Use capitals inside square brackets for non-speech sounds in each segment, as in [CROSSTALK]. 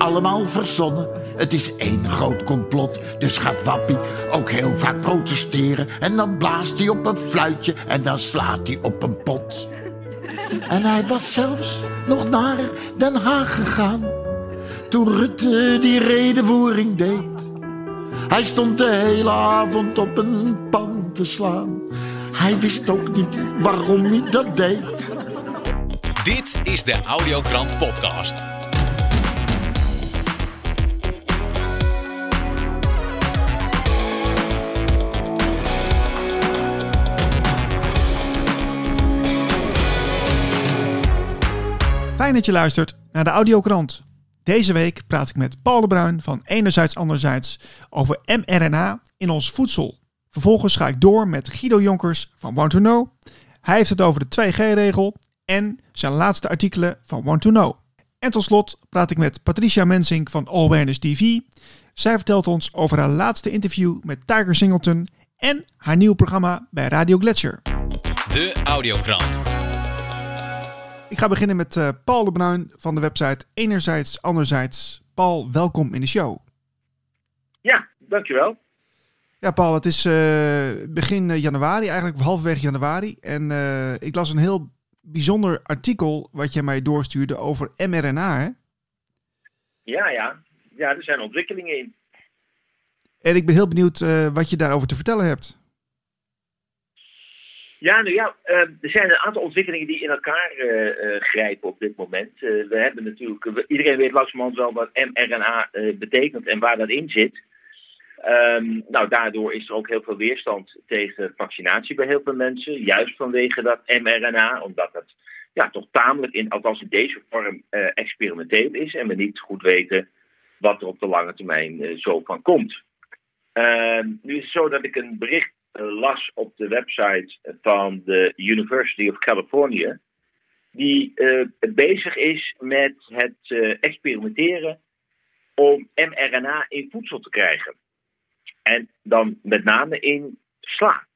allemaal verzonnen. Het is één groot complot, dus gaat Wappie ook heel vaak protesteren. En dan blaast hij op een fluitje en dan slaat hij op een pot. En hij was zelfs nog naar Den Haag gegaan. Toen Rutte die redenvoering deed. Hij stond de hele avond op een pan te slaan. Hij wist ook niet waarom hij dat deed. Dit is de Audiokrant Podcast. Fijn dat je luistert naar de Audiokrant. Deze week praat ik met Paul de Bruin van Enerzijds Anderzijds over mRNA in ons voedsel. Vervolgens ga ik door met Guido Jonkers van Want to Know. Hij heeft het over de 2G-regel en zijn laatste artikelen van Want to Know. En tot slot praat ik met Patricia Mensink van All Awareness TV. Zij vertelt ons over haar laatste interview met Tiger Singleton en haar nieuw programma bij Radio Gletscher. De Audiokrant. Ik ga beginnen met eh, Paul de Bruin van de website Enerzijds Anderzijds. Paul, welkom in de show. Ja, dankjewel. Ja, Paul, het is eh, begin eh, januari, eigenlijk halverwege januari. En ik las een heel bijzonder artikel wat je mij doorstuurde over mRNA. Hè? Ja, ja. Ja, er zijn ontwikkelingen in. En ik ben heel benieuwd wat je daarover te vertellen hebt. Ja, nou ja, eh, er zijn een aantal ontwikkelingen die in elkaar eh, eh, grijpen op dit moment. We hebben natuurlijk, iedereen weet langzamerhand wel wat mRNA betekent en waar dat in zit. Ehm, nou, daardoor is er ook heel veel weerstand tegen vaccinatie bij heel veel mensen. Juist vanwege dat mRNA, omdat het ja, toch tamelijk, in, althans in deze vorm, experimenteel is. En we niet goed weten wat er op de lange termijn zo van komt. Ehm, nu is het zo dat ik een bericht las op de website van de University of California. Die eh, bezig is met het eh, experimenteren om mRNA in voedsel te krijgen. En dan met name in sla.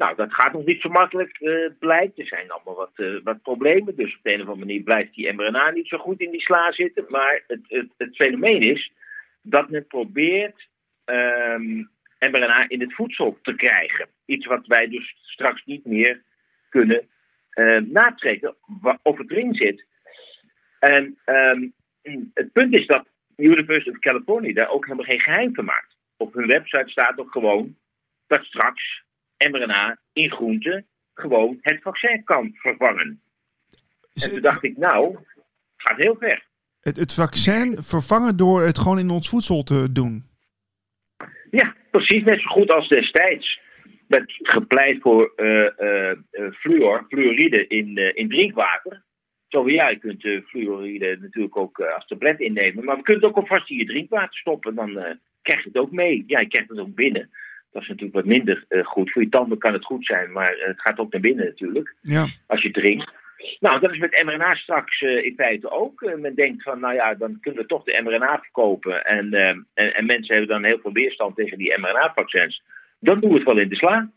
Nou, dat gaat nog niet zo makkelijk, eh, blijkt. Er zijn allemaal wat, eh, wat problemen. Dus op de een of andere manier blijft die mRNA niet zo goed in die sla zitten. Maar het, het, het fenomeen is dat men probeert ehm, mRNA in het voedsel te krijgen. Iets wat wij dus straks niet meer kunnen eh natrekken of het erin zit. En ehm, het punt is dat de University of California daar ook helemaal geen geheim van maakt. Op hun website staat ook gewoon dat straks mRNA in groenten gewoon het vaccin kan vervangen. En toen dacht ik, nou, het gaat heel ver. het, het vaccin vervangen door het gewoon in ons voedsel te doen. Ja, precies net zo goed als destijds werd gepleit voor eh, fluor, fluoride in, in drinkwater. Zo ja, je kunt fluoride natuurlijk ook als tablet innemen, maar we kunnen het ook alvast in je drinkwater stoppen. Dan krijg je het ook mee. Ja, je krijgt het ook binnen. Dat is natuurlijk wat minder goed. Voor je tanden kan het goed zijn, maar het gaat ook naar binnen natuurlijk Ja, als je drinkt. Nou, dat is met mRNA straks eh, in feite ook. Eh, men denkt van, nou ja, dan kunnen we toch de mRNA verkopen. En, eh, en, en mensen hebben dan heel veel weerstand tegen die mRNA-vaccins. Dan doen we het wel in de sla.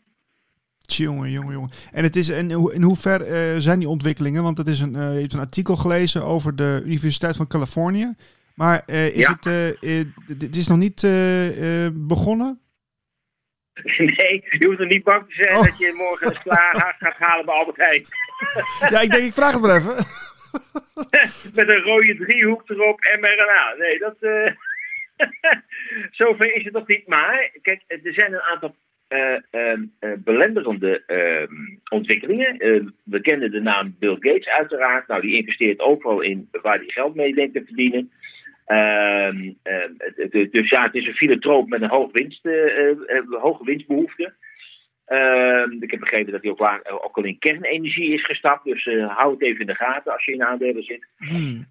jongen, jongen, jongen. En het is in, hoe- in hoever zijn die ontwikkelingen? Want het is een, je hebt een artikel gelezen over de Universiteit van Californië. Maar is Ja. het, dit is nog niet begonnen? [LAUGHS] nee, je hoeft er niet bang te zijn Oh. dat je morgen een sla [LAUGHS] ha- gaat halen bij Albert Heijn. Ja, ik denk, ik vraag het maar even. [LAUGHS] Met een rode driehoek erop, mRNA. Nee, dat... eh Zover is het nog niet. Maar, kijk, er zijn een aantal eh, belenderende ehm, ontwikkelingen. We kennen de naam Bill Gates uiteraard. Nou, die investeert overal in waar hij geld mee denkt te verdienen. Ehm, ehm, dus ja, het is een filantroop met een hoog winst, eh, eh, eh, hoge winstbehoefte. Ehm, ik heb begrepen dat hij ook, waar- ook al in kernenergie is gestapt. Dus hou het even in de gaten als je in aandelen zit. Hmm.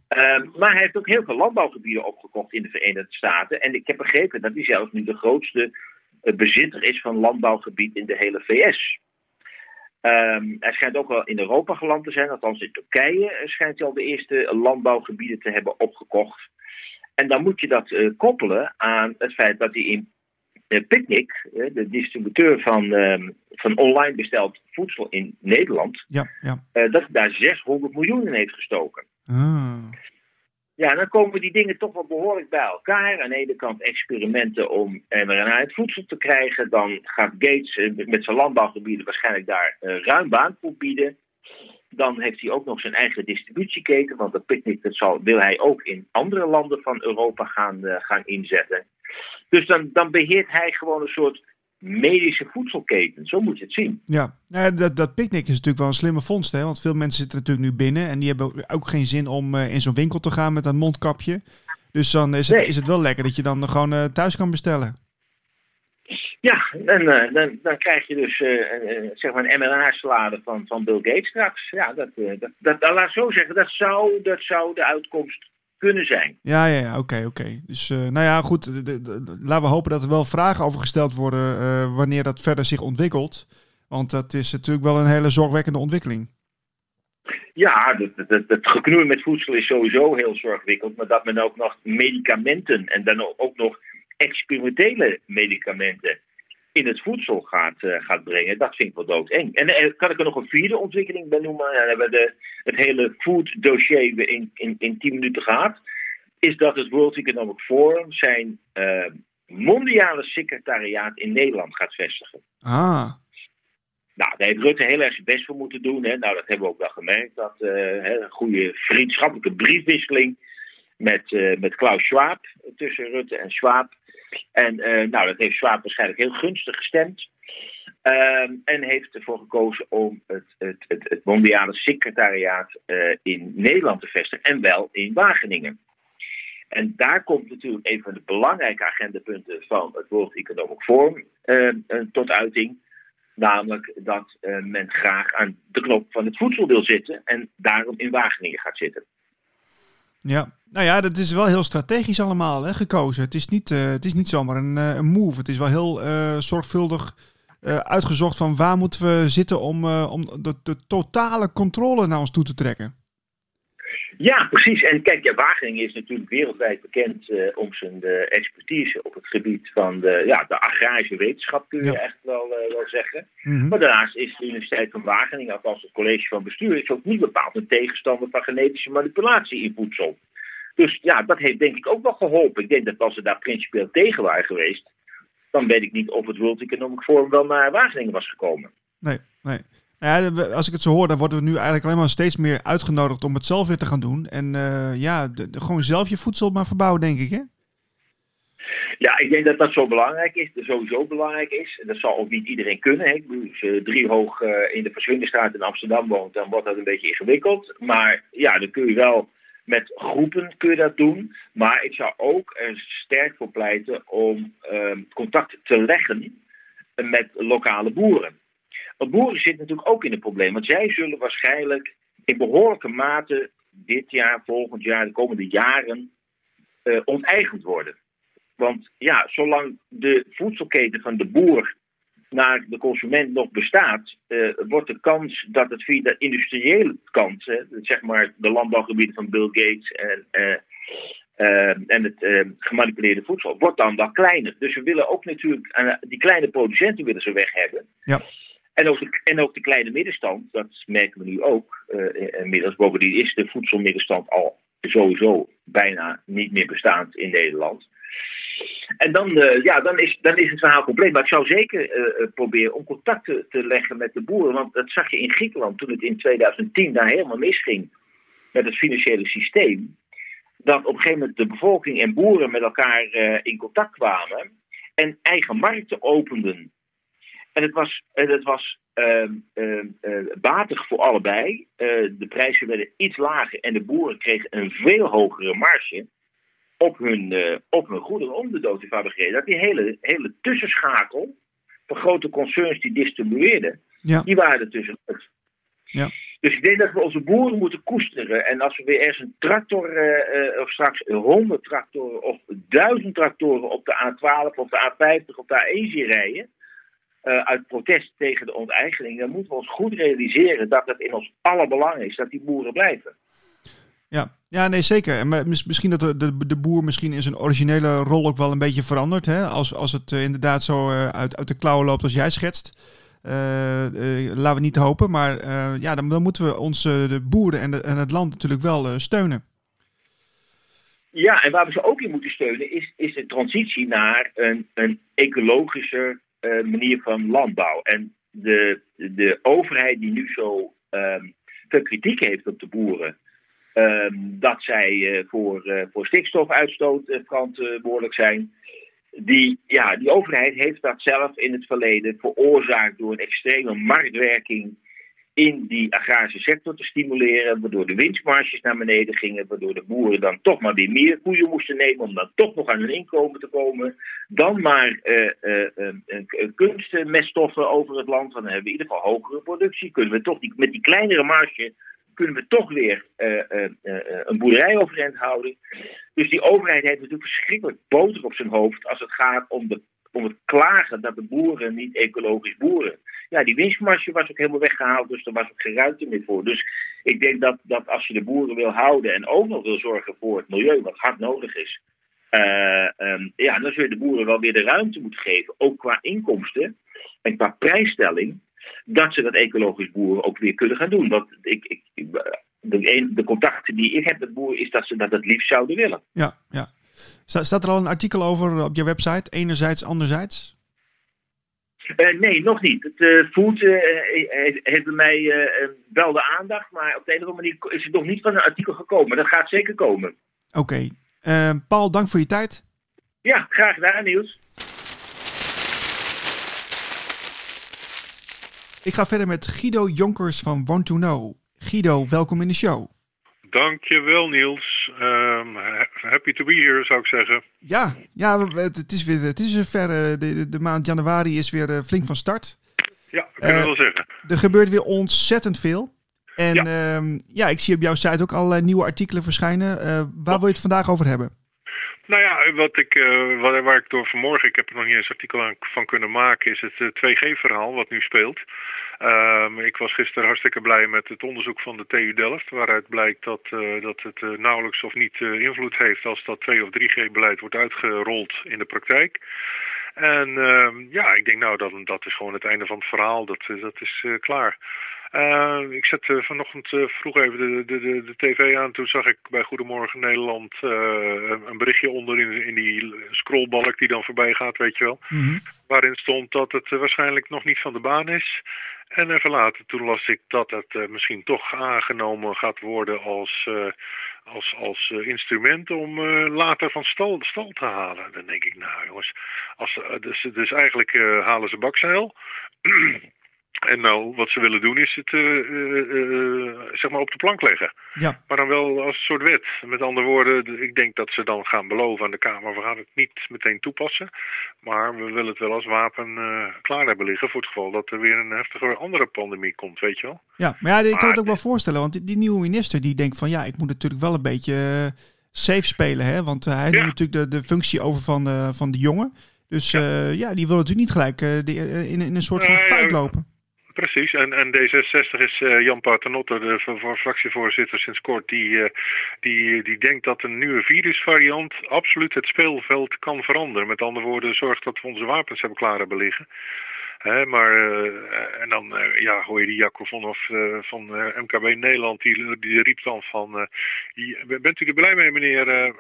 Maar hij heeft ook heel veel landbouwgebieden opgekocht in de Verenigde Staten. En ik heb begrepen dat hij zelfs nu de grootste bezitter is van landbouwgebied in de hele VS. Hij schijnt ook wel in Europa geland te zijn, althans in Turkije schijnt hij al de eerste landbouwgebieden te hebben opgekocht. En dan moet je dat eh, koppelen aan het feit dat hij in eh, Picnic, eh, de distributeur van, ehm, van online besteld voedsel in Nederland, Ja, ja. dat hij daar 600 miljoen in heeft gestoken. Ah. Ja, dan komen die dingen toch wel behoorlijk bij elkaar. Aan de ene kant experimenten om mRNA het voedsel te krijgen. Dan gaat Gates met zijn landbouwgebieden waarschijnlijk daar ruim baan voor bieden. Dan heeft hij ook nog zijn eigen distributieketen. Want dat picknick dat zal, wil hij ook in andere landen van Europa gaan, uh, gaan inzetten. Dus dan, dan beheert hij gewoon een soort medische voedselketen. Zo moet je het zien. Ja, nou, dat, dat picknick is natuurlijk wel een slimme vondst. Hè? Want veel mensen zitten natuurlijk nu binnen. En die hebben ook geen zin om uh, in zo'n winkel te gaan met een mondkapje. Dus dan is het, nee. is het wel lekker dat je dan gewoon uh, thuis kan bestellen. Ja, en uh, dan, dan krijg je dus zeg maar een mRNA-salade van, van Bill Gates straks. Ja, dat, dat, dat, dat, laat zo zeggen, dat zou, dat zou de uitkomst kunnen zijn. Ja, ja, ja oké, oké. Dus uh, nou ja, goed. De, de, de, laten we hopen dat er wel vragen over gesteld worden uh, wanneer dat verder zich ontwikkelt. Want dat is natuurlijk wel een hele zorgwekkende ontwikkeling. Ja, het, geknoei met voedsel is sowieso heel zorgwekkend. Maar dat men ook nog medicamenten en dan ook nog experimentele medicamenten in het voedsel gaat, uh, gaat brengen, dat vind ik wel doodeng. En uh, kan ik er nog een vierde ontwikkeling bij noemen? Ja, dan hebben we de, het hele food dossier in, in, in 10 minuten gehad. Is dat het World Economic Forum zijn uh, mondiale secretariaat in Nederland gaat vestigen. Ah. Nou, daar heeft Rutte heel erg zijn best voor moeten doen. Hè. Nou, dat hebben we ook wel gemerkt. Dat een goede vriendschappelijke briefwisseling met, met Klaus Schwab tussen Rutte en Schwab. En uh, nou, dat heeft Schwab waarschijnlijk heel gunstig gestemd. Uh, en heeft ervoor gekozen om het, het, het, het mondiale secretariaat uh, in Nederland te vestigen. En wel in Wageningen. En daar komt natuurlijk een van de belangrijke agendapunten van het World Economic Forum tot uiting. Namelijk dat men graag aan de knop van het voedsel wil zitten. En daarom in Wageningen gaat zitten. Ja, nou ja, dat is wel heel strategisch allemaal hè, gekozen. Het is, niet, uh, het is niet zomaar een, uh, een move. Het is wel heel uh, zorgvuldig uitgezocht van waar moeten we zitten om, om de, totale controle naar ons toe te trekken. Ja, precies. En kijk, ja, Wageningen is natuurlijk wereldwijd bekend om zijn expertise op het gebied van de, ja, de agrarische wetenschap, kun je ja. echt wel, wel zeggen. Mm -hmm. Maar daarnaast is de Universiteit van Wageningen, althans het college van bestuur, is ook niet bepaald een tegenstander van genetische manipulatie in voedsel. Dus ja, dat heeft denk ik ook wel geholpen. Ik denk dat als ze daar principieel tegen waren geweest, dan weet ik niet of het World Economic Forum wel naar Wageningen was gekomen. Nee, nee. Nou ja, als ik het zo hoor, dan worden we nu eigenlijk alleen maar steeds meer uitgenodigd om het zelf weer te gaan doen. En uh, ja, gewoon zelf je voedsel maar verbouwen, denk ik, hè? Ja, ik denk dat dat zo belangrijk is. Dat sowieso belangrijk is. Dat zal ook niet iedereen kunnen. Hè. Als je drie hoog uh, in de Verswindenstraat in Amsterdam woont, dan wordt dat een beetje ingewikkeld. Maar ja, dan kun je wel met groepen kun je dat doen. Maar ik zou ook er sterk voor pleiten om uh, contact te leggen met lokale boeren. Want boeren zitten natuurlijk ook in een probleem. Want zij zullen waarschijnlijk in behoorlijke mate dit jaar, volgend jaar, de komende jaren uh, onteigend worden. Want ja, zolang de voedselketen van de boer naar de consument nog bestaat, uh, wordt de kans dat het via de industriële kant, zeg maar de landbouwgebieden van Bill Gates en, uh, en het gemanipuleerde voedsel, wordt dan wat kleiner. Dus we willen ook natuurlijk, die kleine producenten willen ze weg hebben. Ja. En ook, de, en ook de kleine middenstand, dat merken we nu ook inmiddels. Bovendien is de voedselmiddenstand al sowieso bijna niet meer bestaand in Nederland. En dan, uh, ja, dan, is, dan is het verhaal compleet. Maar ik zou zeker uh, proberen om contact te, te, leggen met de boeren. Want dat zag je in Griekenland toen het in 2010 daar helemaal misging met het financiële systeem. Dat op een gegeven moment de bevolking en boeren met elkaar uh, in contact kwamen en eigen markten openden. En het was, het was batig voor allebei. de prijzen werden iets lager en de boeren kregen een veel hogere marge op hun, uh, op hun goederen om de dood te fabriceren. Dat die hele, hele tussenschakel van grote concerns die distribueerden, ja. die waren er tussenuit. Ja. Dus ik denk dat we onze boeren moeten koesteren. En als we weer ergens een tractor, uh, of straks honderd tractoren of duizend tractoren op de A12 of de A50 of de A1 zien rijden, uit protest tegen de onteigening, dan moeten we ons goed realiseren dat het in ons alle belang is dat die boeren blijven. Ja, ja nee, zeker. En misschien dat de, de, de, boer misschien in zijn originele rol ook wel een beetje verandert. Hè? Als, als het uh, inderdaad zo uh, uit, uit de klauwen loopt als jij schetst. Laten we niet hopen. Maar ja, dan, dan, moeten we onze de boeren en, de, en, het land natuurlijk wel steunen. Ja, en waar we ze ook in moeten steunen is, is de transitie naar een, een ecologische uh, manier van landbouw. En de, de overheid die nu zo um, veel kritiek heeft op de boeren, um, dat zij uh, voor, uh, voor stikstofuitstoot verantwoordelijk zijn. Die, ja, die overheid heeft dat zelf in het verleden veroorzaakt door een extreme marktwerking in die agrarische sector te stimuleren, waardoor de winstmarges naar beneden gingen, waardoor de boeren dan toch maar weer meer koeien moesten nemen om dan toch nog aan hun inkomen te komen. Dan maar uh, uh, uh, kunstmeststoffen over het land, dan hebben we in ieder geval hogere productie. Kunnen we toch met die kleinere marge kunnen we toch weer een boerderij overeind houden. Dus die overheid heeft natuurlijk verschrikkelijk boter op zijn hoofd als het gaat om de om het klagen dat de boeren niet ecologisch boeren. Ja, die winstmarge was ook helemaal weggehaald, dus er was ook geen ruimte meer voor. Dus ik denk dat, dat als je de boeren wil houden en ook nog wil zorgen voor het milieu, wat hard nodig is, uh, um, ja, dan zul je de boeren wel weer de ruimte moeten geven, ook qua inkomsten en qua prijsstelling, dat ze dat ecologisch boeren ook weer kunnen gaan doen. Want ik, ik, de, de contacten die ik heb met boeren is dat ze dat het liefst zouden willen. Ja, ja. Staat er al een artikel over op je website, enerzijds, anderzijds? Uh, nee, nog niet. Het uh, Food uh, heeft bij mij wel de aandacht, maar op de een of andere manier is het nog niet van een artikel gekomen. Dat gaat zeker komen. Oké. Okay. Paul, dank voor je tijd. Ja, graag gedaan, Niels. Ik ga verder met Guido Jonkers van Want to Know. Guido, welkom in de show. Dankjewel Niels. Um, happy to be here zou ik zeggen. Ja, ja het is weer het is ver. De, de maand januari is weer flink van start. Ja, kunnen we wel zeggen. Er gebeurt weer ontzettend veel. En ja. Um, ja, ik zie op jouw site ook allerlei nieuwe artikelen verschijnen. Uh, waar wil je het vandaag over hebben? Nou ja, wat ik, uh, waar, waar ik door vanmorgen, ik heb er nog niet eens artikel aan, van kunnen maken, is het uh, 2G-verhaal wat nu speelt. Um, ik was gisteren hartstikke blij met het onderzoek van de TU Delft, waaruit blijkt dat, uh, dat het uh, nauwelijks of niet uh, invloed heeft als dat 2 of 3G-beleid wordt uitgerold in de praktijk. En uh, ja, ik denk nou, dat, dat is gewoon het einde van het verhaal, dat, dat is klaar. Uh, ik zette vanochtend uh, vroeg even de, de, de, de, tv aan. Toen zag ik bij Goedemorgen Nederland uh, een berichtje onder in, in die scrollbalk die dan voorbij gaat, weet je wel. Mm -hmm. Waarin stond dat het waarschijnlijk nog niet van de baan is. En even later, toen las ik dat het misschien toch aangenomen gaat worden als, als, als instrument om later van stal, stal te halen. Dan denk ik, nou jongens, als, dus, dus eigenlijk halen ze bakzeil. [CLEARS THROAT] En nou, wat ze willen doen is het uh, uh, zeg maar op de plank leggen. Ja. Maar dan wel als een soort wet. Met andere woorden, ik denk dat ze dan gaan beloven aan de Kamer... we gaan het niet meteen toepassen. Maar we willen het wel als wapen klaar hebben liggen... voor het geval dat er weer een heftige andere pandemie komt, weet je wel. Ja, maar ja, ik kan het ook wel voorstellen. Want die, die, nieuwe minister die denkt van... ja, ik moet natuurlijk wel een beetje safe spelen. Hè? Want hij ja. neemt natuurlijk de, de functie over van, van de jongen... Dus ja. ja. die wil natuurlijk niet gelijk in, in, een soort van fight lopen. Precies, en, en D66 is uh, Jan Paternotte, de voor, fractievoorzitter sinds kort, die, uh, die, die denkt dat een nieuwe virusvariant absoluut het speelveld kan veranderen. Met andere woorden, zorgt dat we onze wapens hebben klaar hebben liggen. Maar, uh, en dan ja, hoor je die Jacco Vonhoff van MKB Nederland, die, die riep dan van, bent u er blij mee meneer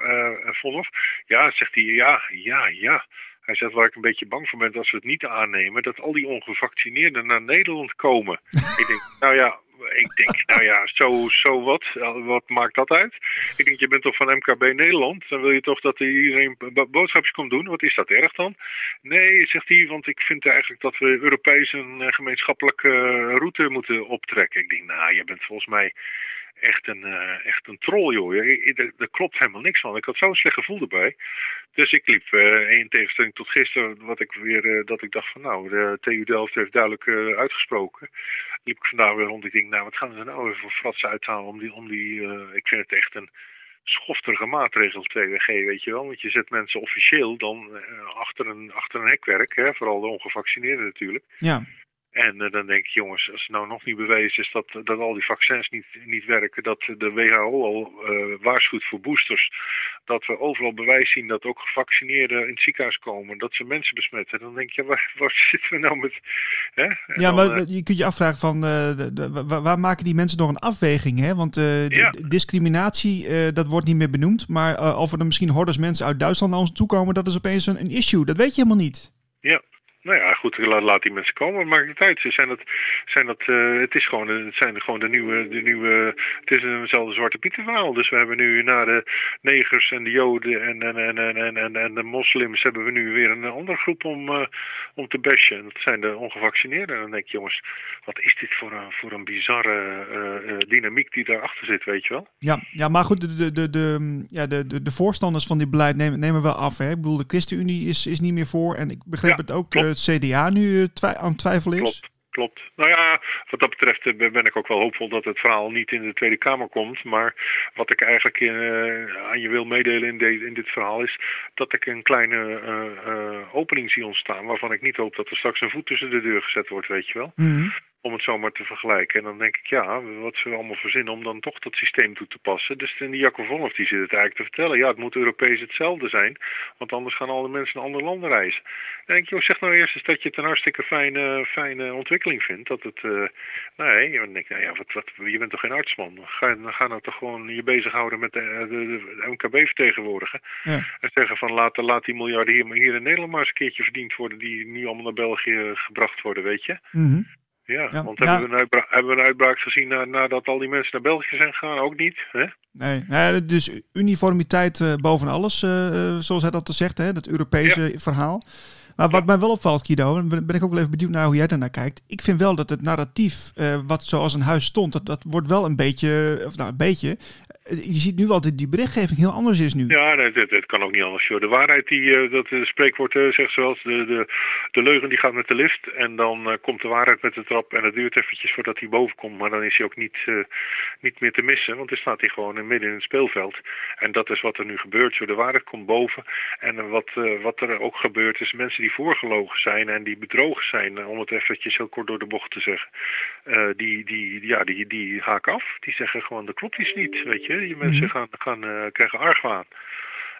Vonhoff? Ja, zegt hij, ja, ja, ja. Hij zegt waar ik een beetje bang voor ben als we het niet aannemen, dat al die ongevaccineerden naar Nederland komen. [LAUGHS] ik denk, nou ja, ik denk, nou ja, zo, zo wat. Wat maakt dat uit? Ik denk, je bent toch van MKB Nederland? Dan wil je toch dat iedereen boodschapjes komt doen? Wat is dat erg dan? Nee, zegt hij, want ik vind eigenlijk dat we Europees een gemeenschappelijke route moeten optrekken. Ik denk, nou, je bent volgens mij echt een, uh, echt een troll, joh. Er, klopt helemaal niks van. Ik had zo'n slecht gevoel erbij. Dus ik liep uh, in tegenstelling tot gisteren, wat ik weer, uh, dat ik dacht van nou, de TU Delft heeft duidelijk uitgesproken. Liep ik vandaag weer rond. Ik denk, nou, wat gaan ze nou weer voor fratsen uithalen om die, om die ik vind het echt een schofterige maatregel 2G, weet je wel. Want je zet mensen officieel dan achter, een, achter een hekwerk, hè, vooral de ongevaccineerden natuurlijk. Ja. En uh, dan denk ik, jongens, als het nou nog niet bewezen is dat, dat al die vaccins niet, niet werken, dat de WHO al uh, waarschuwt voor boosters, dat we overal bewijs zien dat ook gevaccineerden in het ziekenhuis komen, dat ze mensen besmetten, dan denk je, waar, [LAUGHS] waar zitten we nou met... Hè? Ja, dan, maar uh, je kunt je afvragen van, de, de, waar, waar, maken die mensen nog een afweging? Hè? Want Ja. discriminatie, dat wordt niet meer benoemd, maar of er misschien hordes mensen uit Duitsland naar ons toe komen, dat is opeens een, een issue. Dat weet je helemaal niet. Ja, nou ja, goed, laat, die mensen komen. Maakt het uit. Ze zijn dat, zijn dat, uh, het is gewoon, het zijn gewoon de nieuwe, de nieuwe, het is eenzelfde zwarte pieten verhaal. Dus we hebben nu na de negers en de joden en, en, en, en, en, en de moslims hebben we nu weer een andere groep om, uh, om te bashen. En dat zijn de ongevaccineerden. En dan denk je, jongens, wat is dit voor een, voor een bizarre uh, dynamiek die daarachter zit, weet je wel? Ja, ja maar goed, de, de, de, de, ja, de, de, de voorstanders van dit beleid nemen, nemen wel af. Hè? Ik bedoel, de ChristenUnie is, is niet meer voor. En ik begreep Ja, het ook, klopt. het CDA nu twi aan het twijfelen is. Klopt. Klopt. Nou ja, wat dat betreft eh, ben ik ook wel hoopvol dat het verhaal niet in de Tweede Kamer komt. Maar wat ik eigenlijk uh, aan je wil meedelen in, de, in, dit verhaal is dat ik een kleine uh, opening zie ontstaan. Waarvan ik niet hoop dat er straks een voet tussen de deur gezet wordt, weet je wel. Mm -hmm. Om het zomaar te vergelijken. En dan denk ik, ja, wat ze allemaal verzinnen om dan toch dat systeem toe te passen. Dus die Jacob Vonhoff die zit het eigenlijk te vertellen. Ja, het moet Europees hetzelfde zijn. Want anders gaan alle mensen naar andere landen reizen. Dan denk ik, joh, zeg nou eerst eens dat je het een hartstikke fijne, fijne ontwikkeling vindt. Dat het, uh, nee, dan denk ik, nou ja, wat, wat, je bent toch geen artsman? Ga, dan ga nou toch gewoon je bezighouden met de, de, de MKB vertegenwoordigen. Ja. En zeggen van, laat, laat die miljarden hier, hier in Nederland maar eens een keertje verdiend worden. Die nu allemaal naar België gebracht worden, weet je. Mm -hmm. Ja, Ja, want ja. Hebben, we een uitbraak, hebben we een uitbraak gezien na, nadat al die mensen naar België zijn gegaan? Ook niet, hè? Nee, nee, dus uniformiteit uh, boven alles, uh, zoals hij dat zegt, hè, dat Europese ja. verhaal. Maar wat mij wel opvalt, Guido, en ben ik ook wel even benieuwd naar hoe jij daarnaar kijkt. Ik vind wel dat het narratief, uh, wat zoals een huis stond, dat, dat wordt wel een beetje, of nou een beetje, je ziet nu wel dat die berichtgeving heel anders is nu. Ja, het, het kan ook niet anders. Joh. De waarheid, die, uh, dat uh, spreekwoord uh, zegt zoals, de, de, de leugen die gaat met de lift. En dan komt de waarheid met de trap. En het duurt eventjes voordat hij boven komt. Maar dan is hij ook niet, niet meer te missen. Want dan staat hij gewoon midden in het speelveld. En dat is wat er nu gebeurt. Zo, de waarheid komt boven. En wat, wat er ook gebeurt is mensen die voorgelogen zijn en die bedrogen zijn. Om het eventjes heel kort door de bocht te zeggen. die, die, ja, die, die haken af. Die zeggen gewoon, dat klopt iets niet, weet je. Je mensen -hmm. gaan, gaan, uh, krijgen argwaan.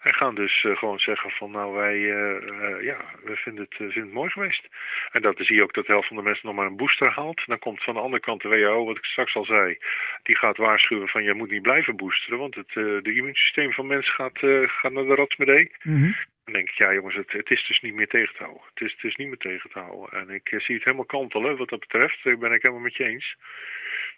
En gaan dus uh, gewoon zeggen van nou wij, uh, ja, we vinden het, vinden het mooi geweest. En dat zie je ook dat de helft van de mensen nog maar een booster haalt. Dan komt van de andere kant de WHO, wat ik straks al zei, die gaat waarschuwen van je moet niet blijven boosteren. Want het de immuunsysteem van mensen gaat, gaat naar de ratsmedee. Mm -hmm. Dan denk ik, ja jongens, het, het, is dus niet meer tegen te houden. Het is, het is niet meer tegen te houden. En ik zie het helemaal kantelen wat dat betreft. Daar ben ik helemaal met je eens.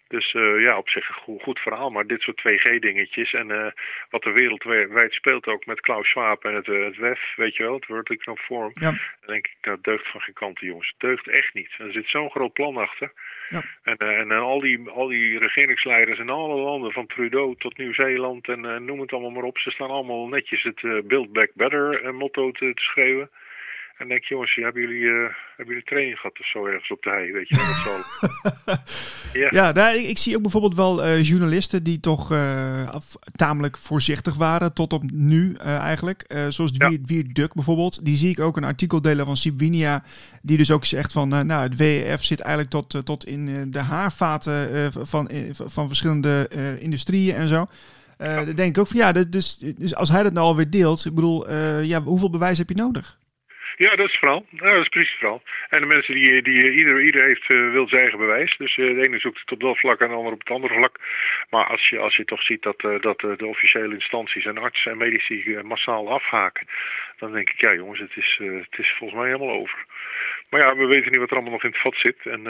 Dus uh, ja, op zich een goed, goed, verhaal. Maar dit soort 2G-dingetjes en uh, wat de wereldwijd speelt ook met Klaus Schwab en het, uh, het WEF, weet je wel, het World Economic Forum. Ja. Dan denk ik, dat deugt van geen kant, jongens. Het deugt echt niet. Er zit zo'n groot plan achter. Ja. En, en, en al, die, al die regeringsleiders in alle landen, van Trudeau tot Nieuw-Zeeland en noem het allemaal maar op. Ze staan allemaal netjes het Build Back Better motto te, te schreeuwen. En denk, jongens, hebben jullie, uh, hebben jullie training gehad of zo ergens op de hei, weet je wel? [LAUGHS] ja, ja nou, ik, ik, zie ook bijvoorbeeld wel uh, journalisten die toch uh, af, tamelijk voorzichtig waren tot op nu eigenlijk. zoals Ja. Wier, Wier Duk bijvoorbeeld. Die zie ik ook een artikel delen van Sibwinia, die dus ook zegt van, nou, het WEF zit eigenlijk tot, tot in de haarvaten van, van verschillende industrieën en zo. Uh, dan denk ik ook van ja, dus, dus als hij dat nou alweer deelt, ik bedoel, ja, hoeveel bewijs heb je nodig? Ja, dat is verhaal. Ja, dat is precies verhaal. En de mensen die, die ieder, ieder heeft, uh, wil zijn eigen bewijs. Dus uh, de ene zoekt het op dat vlak en de ander op het andere vlak. Maar als je, als je toch ziet dat, dat de officiële instanties en artsen en medici massaal afhaken, dan denk ik, ja jongens, het is, het is volgens mij helemaal over. Maar ja, we weten niet wat er allemaal nog in het vat zit. En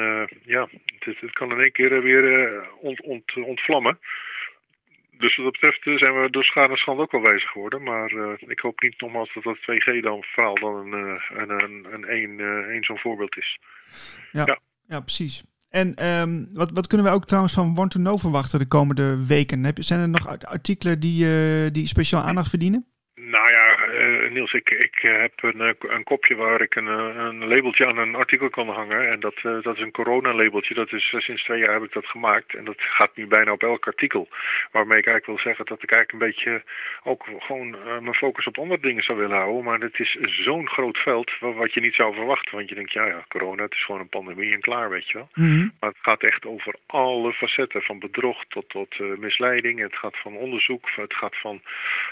ja, het, het, kan in één keer weer ont, ont, ontvlammen. Dus wat dat betreft zijn we door schade en schande ook wel wijzer geworden. Maar uh, ik hoop niet nogmaals dat dat 2G dan verhaal dan een, uh, een, een, een, een, uh, een zo'n voorbeeld is. Ja, ja. ja precies. En um, wat, wat kunnen we ook trouwens van Want to Know verwachten de komende weken? Heb, zijn er nog artikelen die, die speciaal aandacht verdienen? Niels, ik, ik eh, heb een, eh, een kopje waar ik een, eh, een labeltje aan een artikel kan hangen. En dat, dat is een corona-labeltje. Dat is, sinds twee jaar heb ik dat gemaakt. En dat gaat nu bijna op elk artikel. Waarmee ik eigenlijk wil zeggen dat ik eigenlijk een beetje ook gewoon mijn focus op andere dingen zou willen houden. Maar het is zo'n groot veld wa- wat je niet zou verwachten. Want je denkt, ja, ja, corona, het is gewoon een pandemie en klaar, weet je wel. Mhm. Maar het gaat echt over alle facetten, van bedrog tot, tot misleiding. Het gaat van onderzoek, het gaat van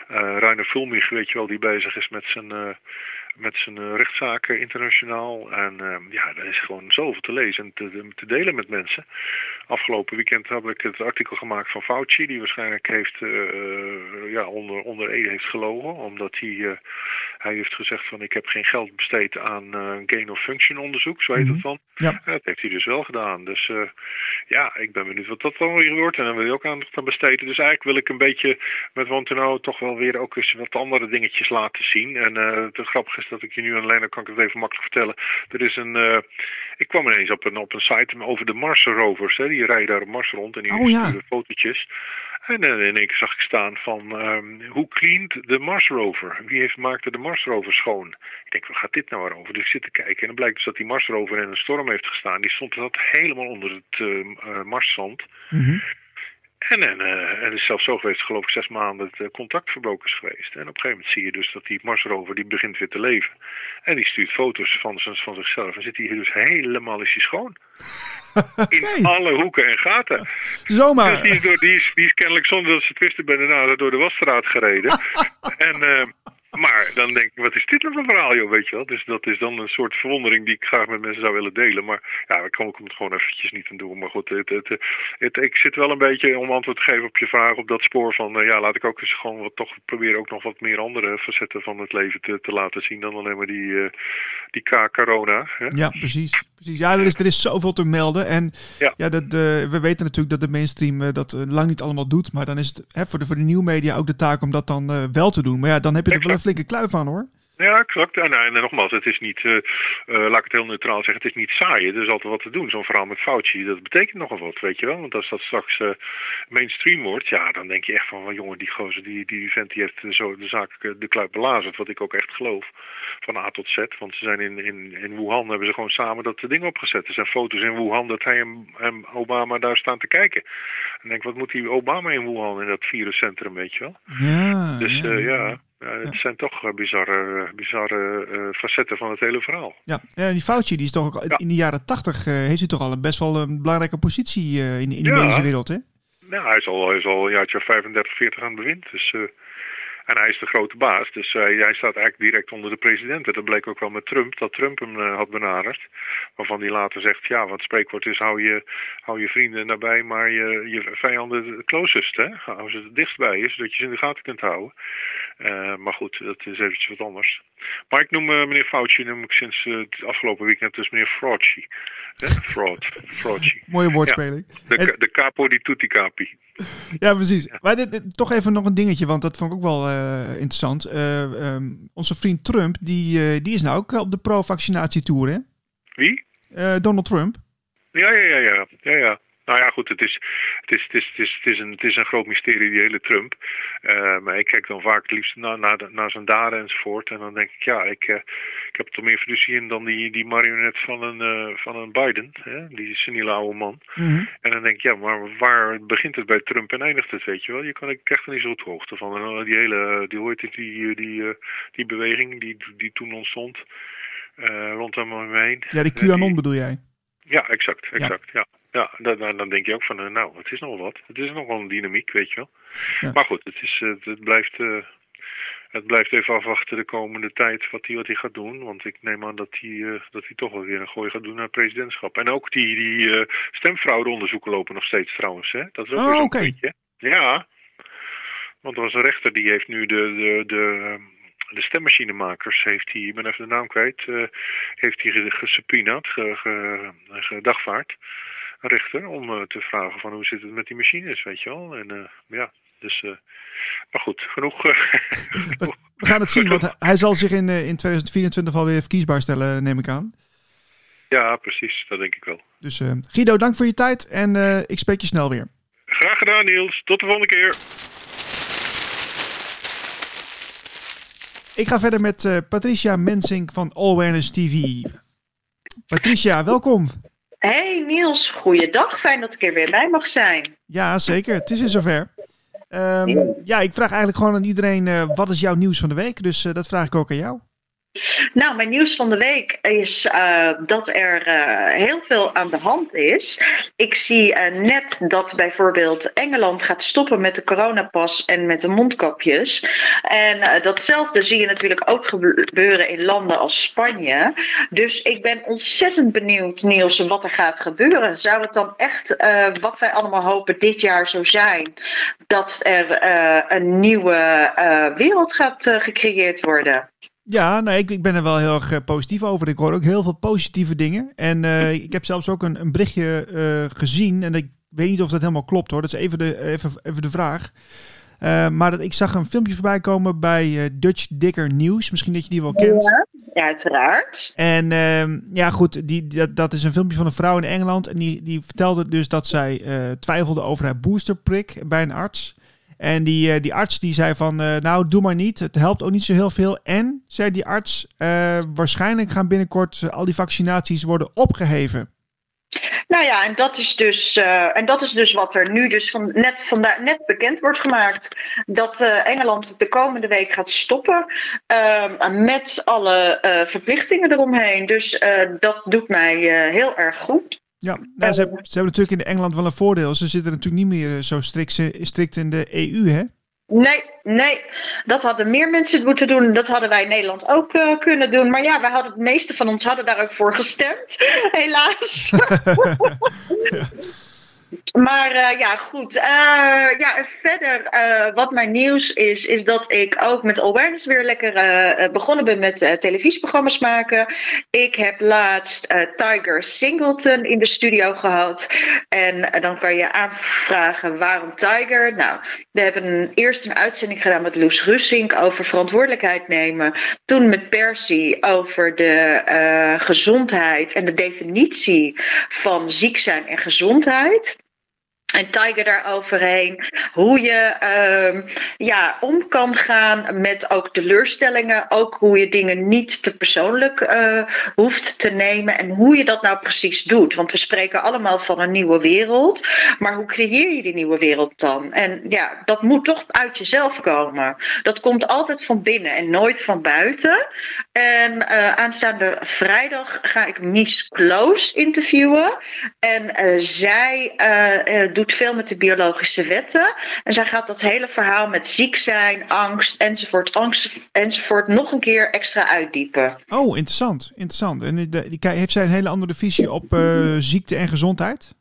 Reiner Vulmich, weet je wel, die bezig is met zijn, eh, met zijn eh, rechtszaken internationaal. En eh, ja, er is gewoon zoveel te lezen en te, te delen met mensen. Afgelopen weekend heb ik het artikel gemaakt van Fauci, die waarschijnlijk heeft, eh, eh, ja, onder, onder Ede heeft gelogen. Omdat hij, hij heeft gezegd van ik heb geen geld besteed aan gain of function onderzoek, zo heet Mhm. het dan. Ja. Dat heeft hij dus wel gedaan. Dus ja, ik ben benieuwd wat dat dan weer wordt. En dan wil je ook aandacht aan besteden. Dus eigenlijk wil ik een beetje met Wantenau toch wel weer ook eens wat andere dingetjes laten zien. En eh het grappige is dat ik je nu alleen, dan kan ik het even makkelijk vertellen. Er is een, eh, ik kwam ineens op een, op een site over de Mars rovers. Hè. Die rijden daar op Mars rond en die Oh, ja. fotootjes. En eh, in één keer zag ik staan van, ehm, hoe cleant de Mars rover? Wie heeft, maakte de Mars rover schoon? Ik denk, waar gaat dit nou over? Dus ik zit te kijken en dan blijkt dus dat die Mars rover in een storm heeft gestaan. Die stond dat helemaal onder het eh, Marszand. Mhm. En, en, eh, en is zelfs zo geweest, geloof ik, zes maanden het eh, contact verbroken is geweest. En op een gegeven moment zie je dus dat die Marsrover die begint weer te leven. En die stuurt foto's van, van zichzelf. En zit hij dus helemaal is hij schoon. [LAUGHS] In alle hoeken en gaten. [LAUGHS] Zomaar. Dus die is, door, die, is, die is kennelijk zonder dat ze het wisten bij de nade door de wasstraat gereden. [LAUGHS] en, eh, maar dan denk ik, wat is dit nou voor verhaal, joh, weet je wel? Dus dat is dan een soort verwondering die ik graag met mensen zou willen delen. Maar ja, ik kan ik het gewoon eventjes niet aan doen. Maar goed, het, het, het, ik zit wel een beetje, om antwoord te geven op je vraag, op dat spoor van... eh, ja, laat ik ook eens gewoon wat, toch proberen ook nog wat meer andere facetten van het leven te, te laten zien... dan alleen maar die, eh, die K-corona. Ja, precies. precies. Ja, er is, er is zoveel te melden. En ja. Ja. dat, eh, we weten natuurlijk dat de mainstream dat lang niet allemaal doet. Maar dan is het hè, voor, de, voor de nieuwmedia ook de taak om dat dan wel te doen. Maar ja, dan heb je er wel een flinke kluif aan hoor. Ja, exact. En, en, nogmaals, het is niet, eh, eh, laat ik het heel neutraal zeggen, het is niet saai. Er is altijd wat te doen. Zo'n verhaal met Fauci, dat betekent nogal wat, weet je wel. Want als dat straks eh, mainstream wordt, ja, dan denk je echt van, well, jongen, die gozer, die, die vent, die heeft zo de zaak de kluip belazerd. Wat ik ook echt geloof, van A tot Z. Want ze zijn in, in, in Wuhan, hebben ze gewoon samen dat ding opgezet. Er zijn foto's in Wuhan dat hij en, en Obama daar staan te kijken. En denk, wat moet die Obama in Wuhan, in dat viruscentrum, weet je wel. Ja, Dus ja, ja, ja, het zijn toch eh, bizarre, bizarre eh, facetten van het hele verhaal. Ja, ja, die Fauci die is toch ook, Ja. in de jaren tachtig eh, heeft hij toch al een best wel een belangrijke positie in, in de Ja. medische wereld, hè? Nou, hij is al, hij is al een jaartje of 35, 40 aan het bewind. Dus, en hij is de grote baas, dus hij, hij staat eigenlijk direct onder de president. En dat bleek ook wel met Trump, dat Trump hem had benaderd. Waarvan hij later zegt, ja, het spreekwoord is hou je, hou je vrienden nabij, maar je, je vijanden het closest. Hè? Hou ze het dichtst bij je, zodat je ze in de gaten kunt houden. Eh, maar goed, dat is eventjes wat anders. Maar ik noem eh, meneer Fauci noem ik sinds eh, het afgelopen weekend dus meneer Frauci. Hè? Fraud, Frauci. Mooie woordspeling. De, En- de capo di tutti capi. Ja, precies. Maar dit, dit- toch even nog een dingetje, want dat vond ik ook wel interessant. Eh, ehm, onze vriend Trump, die, die is nou ook op de pro-vaccinatietour, hè? Wie? Donald Trump. Ja, ja, ja, ja. ja, ja. Nou ja, goed, het is, het is, het is, het is, het is, een, het is een groot mysterie, die hele Trump. Eh, maar ik kijk dan vaak het liefst naar, naar, naar zijn daden enzovoort. En dan denk ik, ja, ik, eh, ik heb er toch meer fiducie in dan die, die marionet van een, eh, van een Biden. Hè? Die seniele oude man. Mhm. En dan denk ik, ja, maar waar begint het bij Trump en eindigt het, weet je wel? Je kan, ik er niet zo goed hoogte van. En die hele, die, heet het, die, die, die beweging die, die toen ontstond, rondom hem heen. Ja, die die- QAnon bedoel jij? ja, exact, exact. Ja. Ja, dan, dan- dan denk je ook van, eh, nou, het is nog wel wat. Het is nog wel een dynamiek, weet je wel. Ja. Maar goed, het, is, eh, het, blijft, eh, het blijft even afwachten de komende tijd wat hij wat hij gaat doen. Want ik neem aan dat hij, dat hij toch wel weer een gooi gaat doen naar het presidentschap. En ook die, die stemfraudeonderzoeken lopen nog steeds trouwens. Hè? Dat is ook Oh, weer zo'n oké. puntje. Ja, want er was een rechter die heeft nu de, de, de, de stemmmachinemakers, heeft hij, ik ben even de naam kwijt, heeft hij ge- gesubpoenaed, ge, ge, gedagvaard, een rechter, om eh, te vragen van hoe zit het met die machines, weet je wel. En eh, ja, dus, eh, maar goed, genoeg. [LAUGHS] genoeg. We gaan het zien, want hij- zal zich in, in 2024 alweer verkiesbaar stellen, neem ik aan. Ja, precies, dat denk ik wel. Dus Guido, dank voor je tijd en ik spreek je snel weer. Graag gedaan Niels, tot de volgende keer. Ik ga verder met uh, Patricia Mensink van All Awareness TV. Patricia, welkom. Hey Niels, goeiedag. Fijn dat ik er weer bij mag zijn. Ja, zeker. Het is weer zover. Um, ja, ik vraag eigenlijk gewoon aan iedereen, uh, wat is jouw nieuws van de week? Dus uh, dat vraag ik ook aan jou. Nou, mijn nieuws van de week is uh, dat er uh, heel veel aan de hand is. Ik zie uh, net dat bijvoorbeeld Engeland gaat stoppen met de coronapas en met de mondkapjes. En datzelfde zie je natuurlijk ook gebeuren in landen als Spanje. Dus ik ben ontzettend benieuwd, Niels, wat er gaat gebeuren. Zou het dan echt, wat wij allemaal hopen, dit jaar zo zijn? Dat er een nieuwe wereld gaat gecreëerd worden? Ja, nou, ik, ik ben er wel heel erg uh, positief over. Ik hoor ook heel veel positieve dingen. En uh, ik heb zelfs ook een, een berichtje uh, gezien. En ik weet niet of dat helemaal klopt hoor. Dat is even de, even, even de vraag. maar dat, ik zag een filmpje voorbij komen bij Dutch Dicker News. Misschien dat je die wel kent. Ja, ja uiteraard. En ehm, ja, goed, die, dat, dat is een filmpje van een vrouw in Engeland. En die, die vertelde dus dat zij twijfelde over haar boosterprik bij een arts. En die, uh, die arts die zei van, uh, nou doe maar niet, het helpt ook niet zo heel veel. En, zei die arts, uh, waarschijnlijk gaan binnenkort al die vaccinaties worden opgeheven. Nou ja, en dat is dus, en dat is dus wat er nu dus van, net, vandaag, net bekend wordt gemaakt. Dat Engeland de komende week gaat stoppen met alle verplichtingen eromheen. Dus dat doet mij heel erg goed. Ja, nou, ze, hebben, ze, hebben, natuurlijk in Engeland wel een voordeel. Ze zitten natuurlijk niet meer zo strikt, strikt in de EU, hè? Nee, nee. Dat hadden meer mensen moeten doen. Dat hadden wij in Nederland ook uh, kunnen doen. Maar ja, wij hadden, de meeste van ons hadden daar ook voor gestemd. [LAUGHS] Helaas. [LAUGHS] [LAUGHS] ja. Maar uh, ja, goed. Uh, ja, verder, uh, wat mijn nieuws is, is dat ik ook met Awareness weer lekker begonnen ben met televisieprogramma's maken. Ik heb laatst Tiger Singleton in de studio gehad. En dan kan je aanvragen waarom Tiger. Nou, we hebben eerst een uitzending gedaan met Loes Russink over verantwoordelijkheid nemen. Toen met Percy over de gezondheid en de definitie van ziek zijn en gezondheid. En Tiger daaroverheen. Hoe je uh, ja, om kan gaan met ook teleurstellingen. Ook hoe je dingen niet te persoonlijk uh, hoeft te nemen. En hoe je dat nou precies doet. Want we spreken allemaal van een nieuwe wereld. Maar hoe creëer je die nieuwe wereld dan? En ja, dat moet toch uit jezelf komen. Dat komt altijd van binnen en nooit van buiten. En uh, aanstaande vrijdag ga ik Mies Close interviewen. En zij doet doet veel met de biologische wetten. En zij gaat dat hele verhaal met ziek zijn, angst enzovoort, angst enzovoort nog een keer extra uitdiepen. Oh, interessant. interessant. En heeft zij een hele andere visie op ziekte en gezondheid?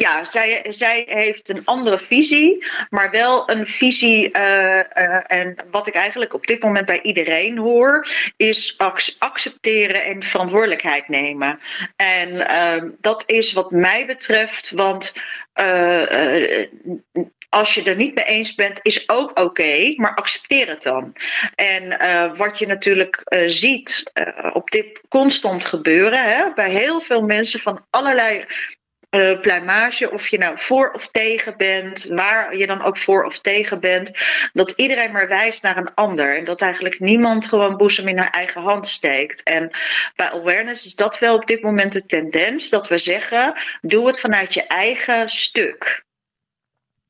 Ja, zij, zij heeft een andere visie, maar wel een visie. Uh, uh, en wat ik eigenlijk op dit moment bij iedereen hoor, is accepteren en verantwoordelijkheid nemen. En uh, dat is wat mij betreft, want als je er niet mee eens bent, is ook oké, maar accepteer het dan. En wat je natuurlijk ziet op dit constant gebeuren, hè, bij heel veel mensen van allerlei uh, of je nou voor of tegen bent, waar je dan ook voor of tegen bent, dat iedereen maar wijst naar een ander. En dat eigenlijk niemand gewoon boezem in haar eigen hand steekt. En bij awareness is dat wel op dit moment de tendens, dat we zeggen, doe het vanuit je eigen stuk.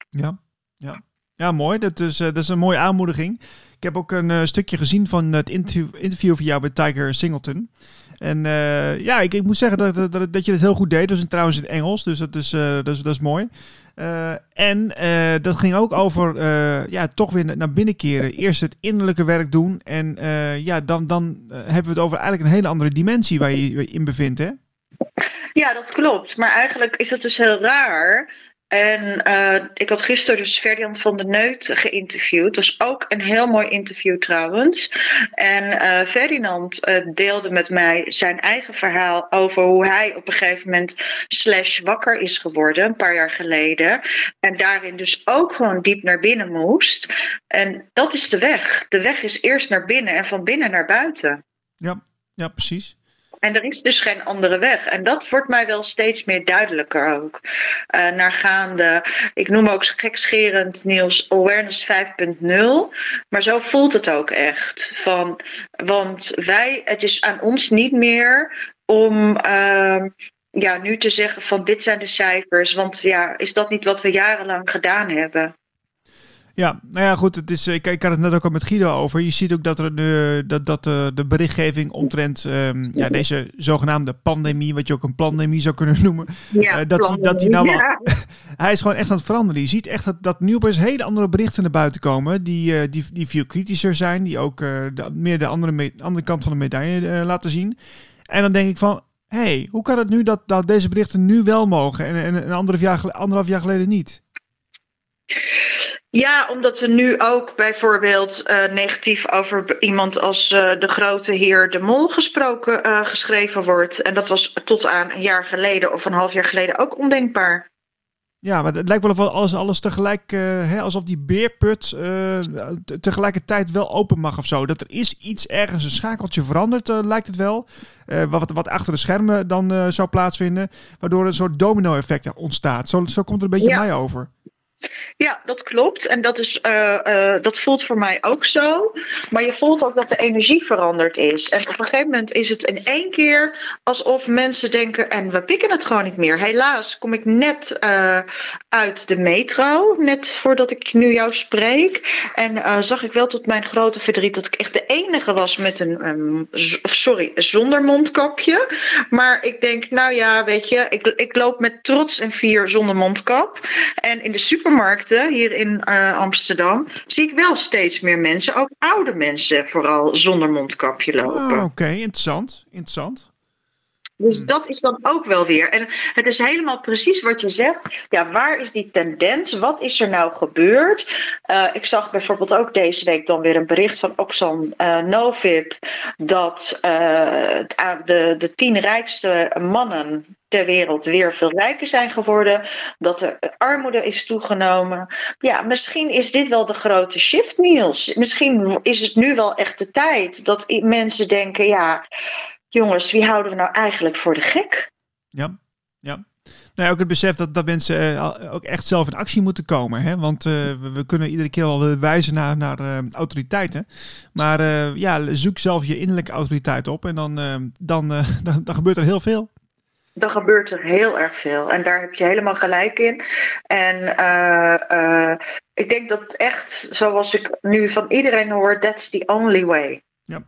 Ja, ja. ja mooi. Dat is, uh, dat is een mooie aanmoediging. Ik heb ook een uh, stukje gezien van het interview, interview van jou met Tiger Singleton. En uh, ja, ik, ik, moet zeggen dat, dat, dat je het heel goed deed. Is trouwens in Engels, dus dat is, uh, dat is, dat is mooi. Uh, en dat ging ook over ja, toch weer naar binnen keren. Eerst het innerlijke werk doen. En ja, dan, dan hebben we het over eigenlijk een hele andere dimensie waar je je in bevindt, hè? Ja, dat klopt. Maar eigenlijk is het dus heel raar en uh, ik had gisteren dus Ferdinand van der Neut geïnterviewd. Het was ook een heel mooi interview trouwens. En uh, Ferdinand uh, deelde met mij zijn eigen verhaal over hoe hij op een gegeven moment slash wakker is geworden, een paar jaar geleden. En daarin dus ook gewoon diep naar binnen moest. En dat is de weg. De weg is eerst naar binnen en van binnen naar buiten. Ja, ja precies. En er is dus geen andere weg. En dat wordt mij wel steeds meer duidelijker ook. Uh, naar gaande, ik noem ook gekscherend Niels, awareness 5.0. Maar zo voelt het ook echt. Van, want wij, het is aan ons niet meer om uh, ja, nu te zeggen van dit zijn de cijfers. Want ja, is dat niet wat we jarenlang gedaan hebben? Ja, nou ja, goed. Het is, ik, ik had het net ook al met Guido over. Je ziet ook dat, er nu, dat, dat de, de berichtgeving omtrent um, ja, deze zogenaamde pandemie, wat je ook een pandemie zou kunnen [LAUGHS] noemen, ja, uh, dat, die, dat die nou ja. [LAUGHS] hij is gewoon echt aan het veranderen. Je ziet echt dat, dat nu opeens hele andere berichten naar buiten komen, die, uh, die, die veel kritischer zijn, die ook uh, de, meer de andere, me, andere kant van de medaille laten zien. En dan denk ik van, hé, hey, hoe kan het nu dat, dat deze berichten nu wel mogen en, en een anderhalf jaar, anderhalf jaar geleden niet? Ja, omdat er nu ook bijvoorbeeld uh, negatief over iemand als uh, de grote heer De Mol gesproken, uh, geschreven wordt. En dat was tot aan een jaar geleden of een half jaar geleden ook ondenkbaar. Ja, maar het lijkt wel of alles, alles tegelijk, hè, alsof die beerput tegelijkertijd wel open mag of zo. Dat er is iets ergens, een schakeltje veranderd, lijkt het wel. wat, wat achter de schermen dan zou plaatsvinden. Waardoor een soort domino-effect ontstaat. Zo, zo komt het een beetje ja. mij over. Ja, dat klopt. En dat, is, uh, uh, dat voelt voor mij ook zo. Maar je voelt ook dat de energie veranderd is. En op een gegeven moment is het in één keer alsof mensen denken: en we pikken het gewoon niet meer. Helaas kom ik net uh, uit de metro, net voordat ik nu jou spreek. En zag ik wel tot mijn grote verdriet dat ik echt de enige was met een, um, sorry, zonder mondkapje. Maar ik denk, nou ja, weet je, ik, ik loop met trots en vier zonder mondkap. En in de supermarkt supermarkten hier in uh, Amsterdam zie ik wel steeds meer mensen, ook oude mensen vooral, zonder mondkapje lopen. Ah, Oké, okay. interessant. Interessant. Dus dat is dan ook wel weer. En het is helemaal precies wat je zegt. Ja, waar is die tendens? Wat is er nou gebeurd? Uh, ik zag bijvoorbeeld ook deze week dan weer een bericht van Oxan uh, Novib. Dat uh, de, de tien rijkste mannen ter wereld weer veel rijker zijn geworden. Dat de armoede is toegenomen. Ja, misschien is dit wel de grote shift, Niels. Misschien is het nu wel echt de tijd dat mensen denken: ja jongens, wie houden we nou eigenlijk voor de gek? Ja, ja. Nou, ook het besef dat, dat mensen uh, ook echt zelf in actie moeten komen. Hè? Want uh, we, kunnen iedere keer wel wijzen naar, naar autoriteiten. Maar ja, zoek zelf je innerlijke autoriteit op en dan, dan, [LAUGHS] dan, dan gebeurt er heel veel. Dan gebeurt er heel erg veel. En daar heb je helemaal gelijk in. En ik denk dat echt, zoals ik nu van iedereen hoor, that's the only way. Ja.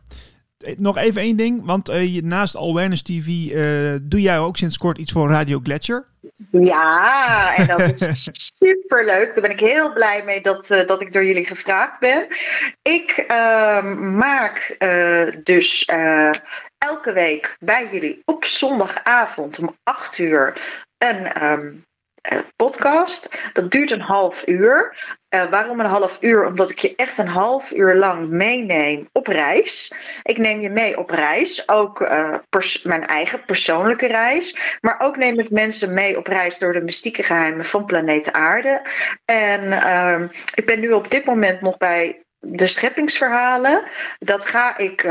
Nog even één ding, want uh, naast Awareness TV doe jij ook sinds kort iets voor Radio Gletscher. Ja, en dat is [LAUGHS] superleuk. Daar ben ik heel blij mee dat, uh, dat ik door jullie gevraagd ben. Ik maak dus elke week bij jullie op zondagavond om 8 uur een um, podcast. Dat duurt een half uur. Uh, waarom een half uur? Omdat ik je echt een half uur lang meeneem op reis. Ik neem je mee op reis, ook uh, mijn eigen persoonlijke reis. Maar ook neem ik mensen mee op reis door de mystieke geheimen van planeet Aarde. En uh, ik ben nu op dit moment nog bij de scheppingsverhalen. Dat ga ik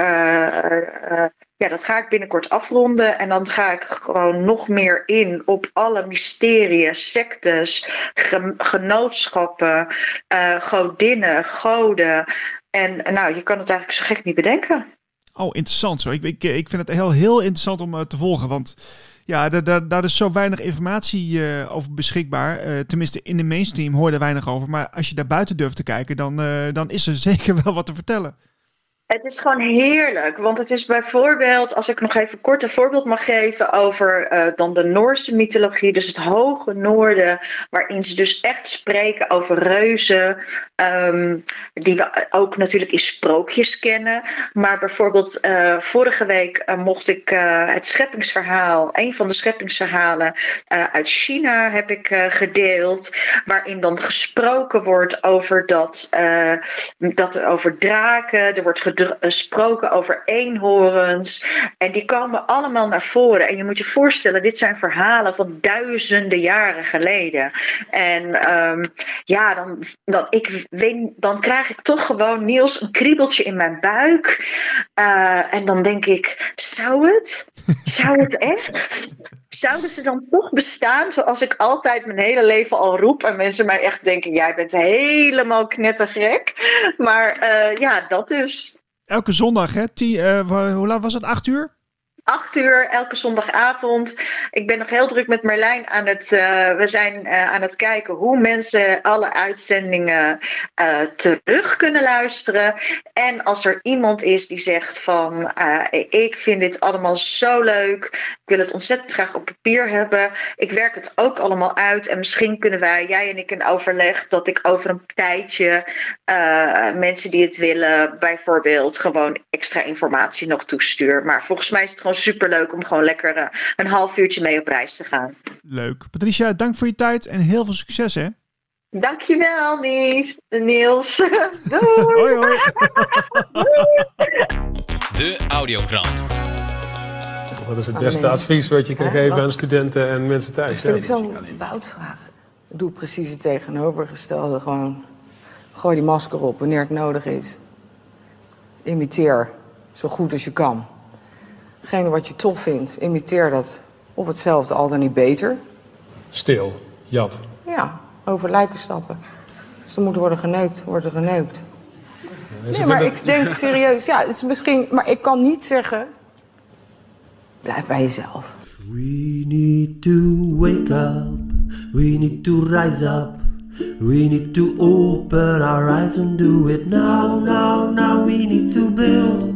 ja, dat ga ik binnenkort afronden. En dan ga ik gewoon nog meer in op alle mysterieën, sectes, genootschappen, uh, godinnen, goden. En nou, je kan het eigenlijk zo gek niet bedenken. Oh, interessant zo. Ik, ik, ik vind het heel, heel interessant om te volgen. Want ja, daar, daar, daar is zo weinig informatie over beschikbaar. Tenminste, in de mainstream hoor je weinig over. Maar als je daar buiten durft te kijken, dan, dan is er [LAUGHS] zeker wel wat te vertellen. Het is gewoon heerlijk, want het is bijvoorbeeld, als ik nog even kort een voorbeeld mag geven over uh, dan de Noorse mythologie, dus het hoge noorden, waarin ze dus echt spreken over reuzen, um, die we ook natuurlijk in sprookjes kennen. Maar bijvoorbeeld uh, vorige week uh, mocht ik het scheppingsverhaal, een van de scheppingsverhalen uit China heb ik gedeeld, waarin dan gesproken wordt over dat, dat over draken, er wordt gesproken over eenhorens. En die komen allemaal naar voren. En je moet je voorstellen, dit zijn verhalen van duizenden jaren geleden. En ehm, ja, dan, dan, ik weet, dan krijg ik toch gewoon, Niels, een kriebeltje in mijn buik. Uh, en dan denk ik, zou het? Zou het echt? Zouden ze dan toch bestaan zoals ik altijd mijn hele leven al roep en mensen mij echt denken, jij bent helemaal knettergek. Maar uh, ja, dat dus. Elke zondag, hè? Tien, uh, hoe laat was het? Acht uur? 8 uur elke zondagavond. Ik ben nog heel druk met Marlijn aan het. Uh, we zijn uh, aan het kijken hoe mensen alle uitzendingen uh, terug kunnen luisteren. En als er iemand is die zegt van ik vind dit allemaal zo leuk. Ik wil het ontzettend graag op papier hebben. Ik werk het ook allemaal uit. En misschien kunnen wij, jij en ik, een overleg dat ik over een tijdje mensen die het willen, bijvoorbeeld gewoon extra informatie nog toestuur. Maar volgens mij is het gewoon super leuk om gewoon lekker uh, een half uurtje mee op reis te gaan. Leuk. Patricia, dank voor je tijd en heel veel succes hè. Dankjewel Niels. Niels. [LAUGHS] Doei. hoi hoi. [LAUGHS] De Audiokrant. Wat is het beste advies wat je kan geven aan studenten en mensen thuis? Dat vind ik zo'n boudvraag. Ik doe precies het tegenovergestelde. Gewoon gooi die masker op wanneer het nodig is. Imiteer zo goed als je kan. Hetgene wat je tof vindt, imiteer dat. Of hetzelfde, al dan niet beter. Stil, jat. Ja, over lijken stappen. Ze moeten worden geneukt, worden geneukt. Nee, maar ik denk serieus, ja, het is misschien... Maar ik kan niet zeggen... Blijf bij jezelf. We need to wake up. We need to rise up. We need to open our eyes and do it now, now, now. We need to build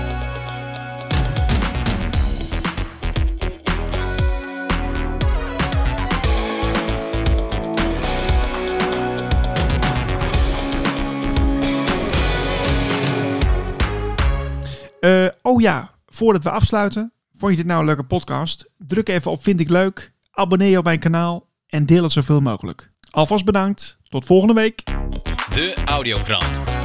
Uh, oh ja, voordat we afsluiten. Vond je dit nou een leuke podcast? Druk even op vind ik leuk. Abonneer je op mijn kanaal. En deel het zoveel mogelijk. Alvast bedankt. Tot volgende week. De Audiokrant.